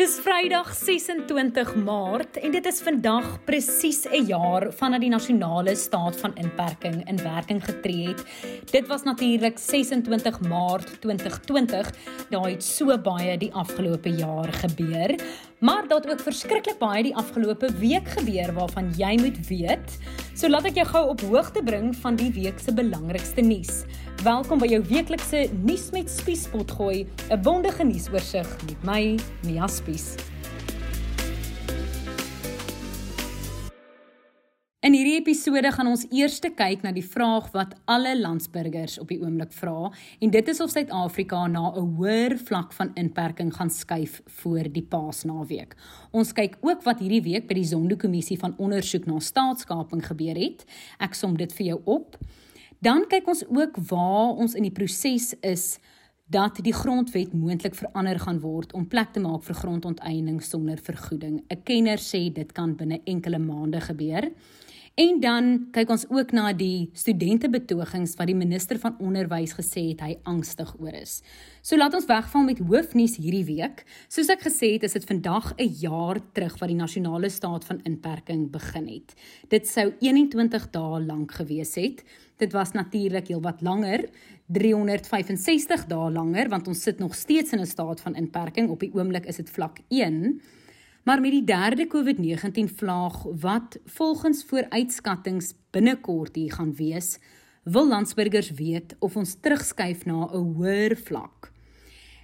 Dis Vrydag 26 Maart en dit is vandag presies 'n jaar vandat die nasionale staat van inperking in werking getree het. Dit was natuurlik 26 Maart 2020. Daar het so baie die afgelope jaar gebeur, maar daar het ook verskriklik baie die afgelope week gebeur waarvan jy moet weet. So laat ek jou gou op hoogte bring van die week se belangrikste nuus. Welkom by jou weeklikse nuus met Spiespot gooi, 'n wonderlike nuusoorseig met my, Mia Spies. In hierdie episode gaan ons eers kyk na die vraag wat alle landsburgers op die oomblik vra en dit is of Suid-Afrika na 'n hoër vlak van inperking gaan skuif voor die Paasnaweek. Ons kyk ook wat hierdie week by die Zondo-kommissie van ondersoek na staatskaping gebeur het. Ek som dit vir jou op. Dan kyk ons ook waar ons in die proses is dat die grondwet moontlik verander gaan word om plek te maak vir grondonteiening sonder vergoeding. 'n Kenner sê dit kan binne enkele maande gebeur. En dan kyk ons ook na die studentebetogings wat die minister van onderwys gesê het hy angstig oor is. So laat ons wegval met hoofnuus hierdie week. Soos ek gesê het, is dit vandag 'n jaar terug wat die nasionale staat van inperking begin het. Dit sou 21 dae lank gewees het. Dit was natuurlik heelwat langer, 365 dae langer want ons sit nog steeds in 'n staat van inperking. Op die oomblik is dit vlak 1. Maar met die derde COVID-19 vlaag wat volgens vooruitskattinge binnekort hier gaan wees, wil landsburgers weet of ons terugskuif na 'n hoër vlak.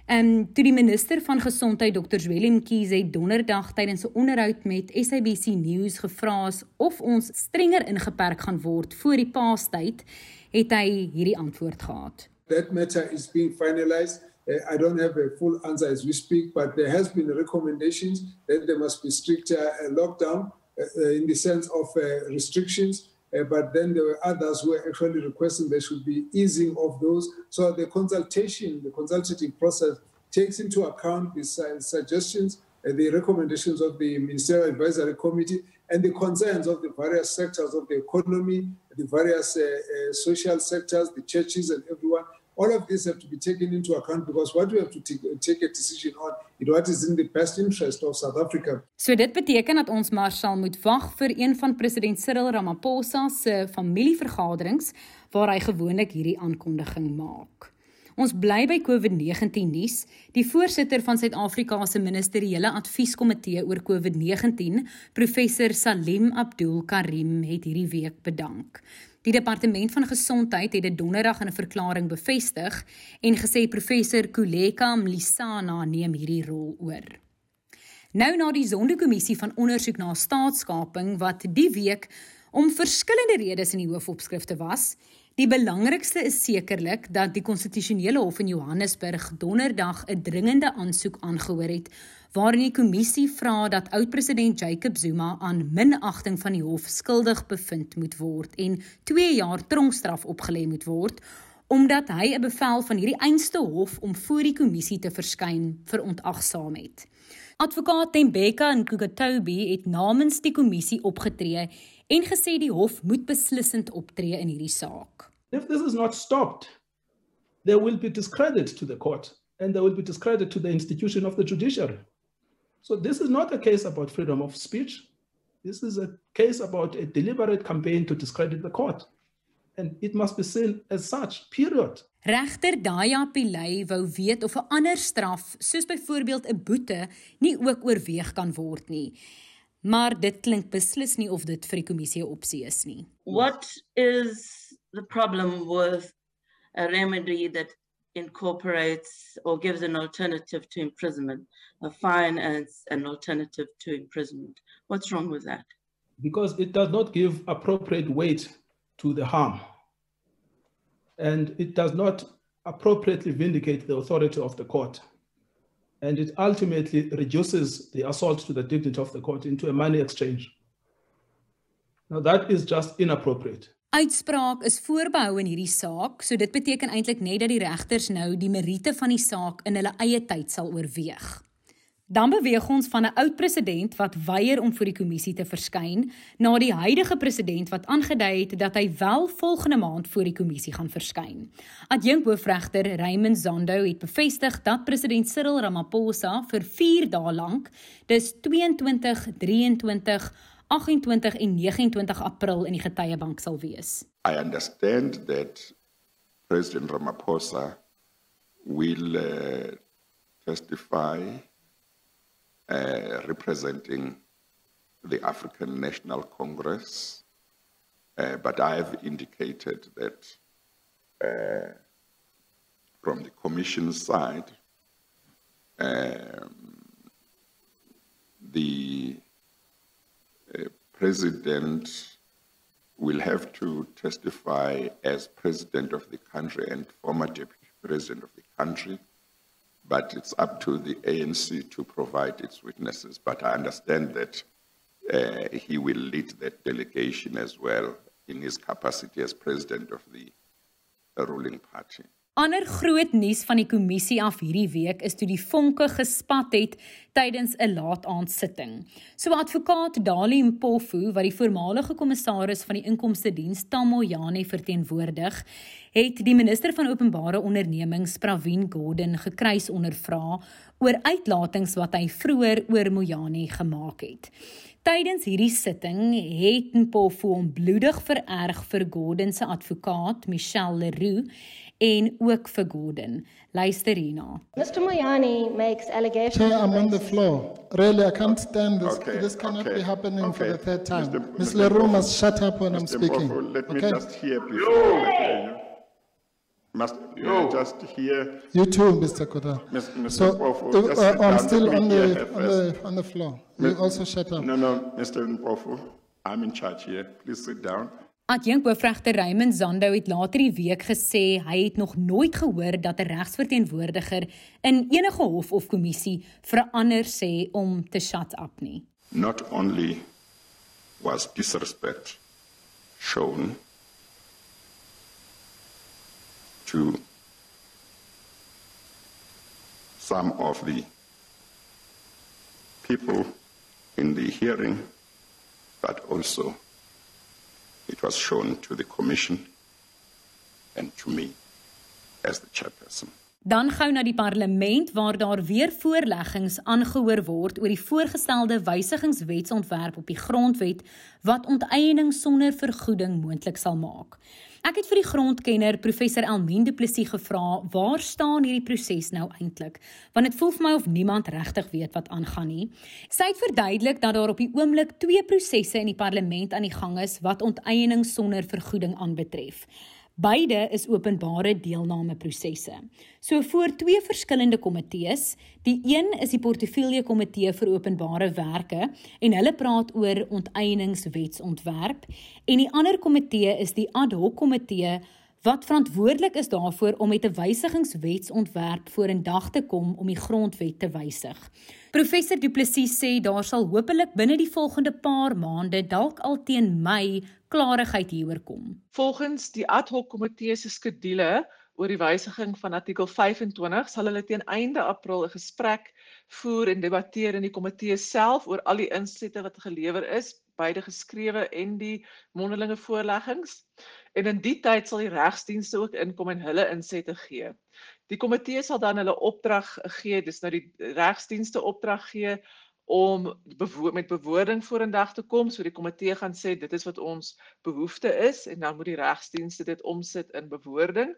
En toe die minister van gesondheid Dr. Willem Kiese donderdag tydens 'n onderhoud met SABC News gevra is of ons strenger ingeperk gaan word voor die Paastyd, het hy hierdie antwoord gehad. That matter is being finalized I don't have a full answer as we speak, but there has been recommendations that there must be stricter uh, lockdown uh, in the sense of restrictions. but then there were others who were actually requesting there should be easing of those. So the consultation, the consultative process takes into account the suggestions, the recommendations of the Ministerial Advisory Committee, and the concerns of the various sectors of the economy, the various uh, uh, social sectors, the churches, and everyone all of this have to be taken into account because what we have to take a decision on is what is in the best interest of South Africa. So dit beteken dat ons maar sal moet wag vir een van president Cyril Ramaphosa se familievergaderings waar hy gewoonlik hierdie aankondiging maak. Ons bly by COVID-19 nuus. Die voorsitter van Suid-Afrika se ministeriële advieskomitee oor COVID-19, professor Salim Abdul Karim, het hierdie week bedank. Die departement van gesondheid het dit donderdag in 'n verklaring bevestig en gesê professor Kuleka Mlisana neem hierdie rol oor. Nou na die Zondo-kommissie van ondersoek na staatskaping wat die week om verskillende redes in die hoofopskrifte was, die belangrikste is sekerlik dat die konstitusionele hof in Johannesburg donderdag 'n dringende aansoek aangehoor het waarin die kommissie vra dat oud-president Jacob Zuma aan minagting van die hof skuldig bevind moet word en 2 jaar tronkstraf opgelê moet word omdat hy 'n bevel van hierdie einste hof om voor die kommissie te verskyn verontagsaam het. Advokaat Tembeka en Kugatobi het namens die kommissie opgetree en gesê die hof moet beslissend optree in hierdie saak. If this is not stopped, there will be discredit to the court and there will be discredit to the institution of the judiciary. So this is not a case about freedom of speech. This is a case about a deliberate campaign to discredit the court. And it must be seen as such, period. Regter Daya Pillay wou weet of 'n ander straf, soos byvoorbeeld 'n boete, nie ook oorweeg kan word nie. Maar dit klink beslis nie of dit vir die kommissie 'n opsie is nie. What is the problem with a remedy that incorporates or gives an alternative to imprisonment, a fine as an alternative to imprisonment. What's wrong with that? Because it does not give appropriate weight to the harm. And it does not appropriately vindicate the authority of the court. And it ultimately reduces the assault to the dignity of the court into a money exchange. Now, that is just inappropriate. Uitspraak is voorbehou in hierdie saak, so dit beteken eintlik net dat die regters nou die meriete van die saak in hulle eie tyd sal oorweeg. Dan beweeg ons van 'n oud president wat weier om voor die kommissie te verskyn na die huidige president wat aangedui het dat hy wel volgende maand voor die kommissie gaan verskyn. Adjunk hoofregter Raymond Zondo het bevestig dat president Cyril Ramaphosa vir 4 dae lank, dis 22, 23, 28 en 29 April in die getuiebank sal wees. I understand that President Ramaphosa will uh, testify uh, representing the African National Congress, uh, but I have indicated that uh, from the Commission side, um, the uh, President will have to testify as President of the country and former Deputy President of the country but it's up to the ANC to provide its witnesses. But I understand that uh, he will lead that delegation as well in his capacity as president of the ruling party. Ander groot nuus van die kommissie af hierdie week is toe die vonke gespat het tydens 'n laataansitting. So advokaat Dali Mpofu, wat die voormalige kommissaris van die inkomste diens Tamoyane verteenwoordig, het die minister van openbare ondernemings Pravin Gordhan gekruis ondervra oor uitlatings wat hy vroeër oor Moyane gemaak het. Tydens hierdie sitting het Mpofu hom bloedig vererg vir Gordhan se advokaat Michelle Leroux en ook vir Gordon. Luister hierna. Mr. Moyani makes allegations. Chair, I'm on the floor. Really, I can't stand this. Okay, this cannot okay, be happening okay. for the third time. Mr. Ms. Leroux must shut up when Mr. I'm speaking. Mpofu, let me just hear before you. you. Must you just hear? You too, Mr. Kota. Mr. So, Mpofu, uh, I'm still on the, on the, on the floor. You also shut up. No, no, Mr. Mpofu, I'm in charge here. Please sit down. Adjunk hoofregter Raymond Zondo het later die week gesê hy het nog nooit gehoor dat 'n regsverteenwoordiger in enige hof of kommissie verander sê om te shut up nie. Not only was disrespect shown to some of the people in the hearing but also it was shown to the Commission and to me as the chairperson. Dan gou na die parlement waar daar weer voorleggings aangehoor word oor die voorgestelde wysigingswetsontwerp op die grondwet wat onteiening sonder vergoeding moontlik sal maak. Ek het vir die grondkenner professor Elmien Du Plessis gevra, waar staan hierdie proses nou eintlik? Want dit voel vir my of niemand regtig weet wat aangaan nie. Sy het verduidelik dat daar op die oomblik twee prosesse in die parlement aan die gang is wat onteiening sonder vergoeding aanbetref. Beide is openbare deelnameprosesse. So voor twee verskillende komitees, die een is die portefeulje komitee vir openbare werke en hulle praat oor onteieningswetsontwerp en die ander komitee is die ad hoc komitee wat verantwoordelik is daarvoor om met 'n wysigingswetsontwerp vorendag te kom om die grondwet te wysig. Professor Du Plessis sê daar sal hopelik binne die volgende paar maande dalk al teen Mei klarigheid hieroor kom. Volgens die ad hoc komitee se skedule oor die wysiging van artikel 25 sal hulle teen einde April 'n gesprek voer en debatteer in die komitee self oor al die insette wat gelewer is, beide geskrewe en die mondelinge voorleggings. En in die tyd sal die regsdienste ook inkom en hulle insette gee. Die komitee sal dan hulle opdrag gee, dis nou die regsdienste opdrag gee om bewo met bewoording vorendag te kom. So die komitee gaan sê dit is wat ons behoefte is en dan moet die regsdienste dit omsit in bewoording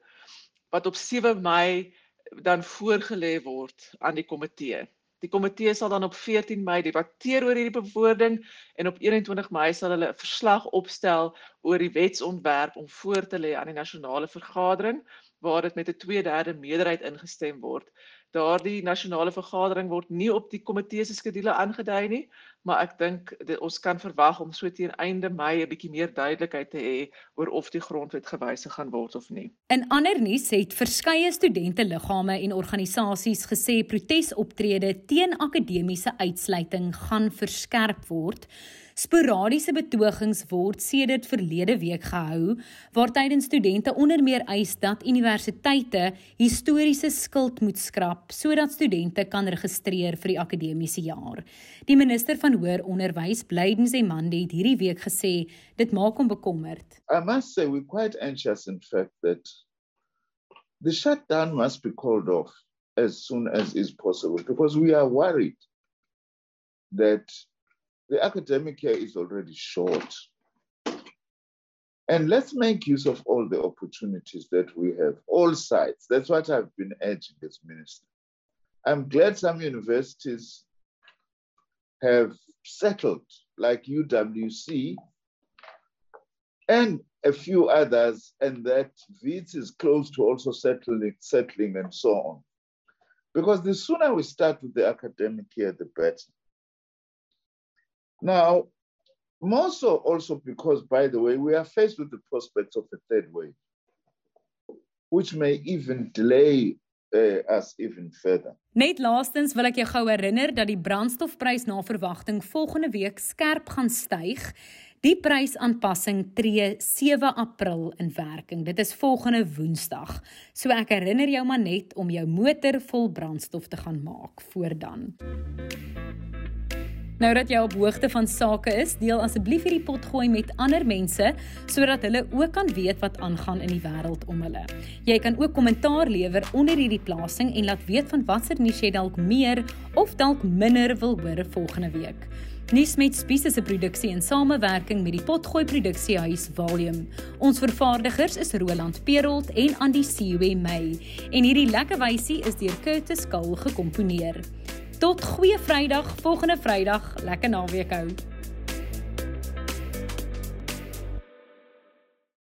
wat op 7 Mei dan voorgelê word aan die komitee. Die komitee sal dan op 14 Mei debatteer oor hierdie bewoording en op 21 Mei sal hulle 'n verslag opstel oor die wetsontwerp om voor te lê aan die nasionale vergadering waar dit met 'n 2/3 meerderheid ingestem word. Daardie nasionale vergadering word nie op die komitee se skedule aangedui nie, maar ek dink ons kan verwag om so teen einde Mei 'n bietjie meer duidelikheid te hê oor of die grondwet gewysig gaan word of nie. In ander nuus het verskeie studente liggame en organisasies gesê protesoptrede teen akademiese uitsluiting gaan verskerp word Sporadiese betogings word sedert verlede week gehou waar tydens studente onder meer eis dat universiteite historiese skuld moet skrap sodat studente kan registreer vir die akademiese jaar. Die minister van hoër onderwys, Blyden Zemande, het hierdie week gesê dit maak hom bekommerd. I must say we're quite anxious in fact that the shutdown must be called off as soon as is possible because we are worried that the academic year is already short. And let's make use of all the opportunities that we have, all sides. That's what I've been urging as minister. I'm glad some universities have settled, like UWC and a few others, and that VITS is close to also settling, settling and so on. Because the sooner we start with the academic year, the better. Now, more so also because, by the way, we are faced with the prospects of a third wave, which may even delay uh, us even further. Net laastens wil ek jou gou herinner dat die brandstofprys na verwagting volgende week skerp gaan styg. Die prysaanpassing tree 7 April in werking. Dit is volgende Woensdag. So ek herinner jou maar net om jou motor vol brandstof te gaan maak voor dan. Nou dat jy op hoogte van sake is, deel asseblief hierdie pot gooi met ander mense sodat hulle ook kan weet wat aangaan in die wêreld om hulle. Jy kan ook kommentaar lewer onder hierdie plasing en laat weet van watter nuus jy dalk meer of dalk minder wil hoor volgende week. Nuus met Spies is 'n produksie in samewerking met die Potgooi Produksiehuis Volume. Ons vervaardigers is Roland Perolt en Andy Siwe May en hierdie lekker wysie is deur Curtis Kaul gekomponeer. Tot goeie Vrydag, volgende Vrydag, lekker naweek hou.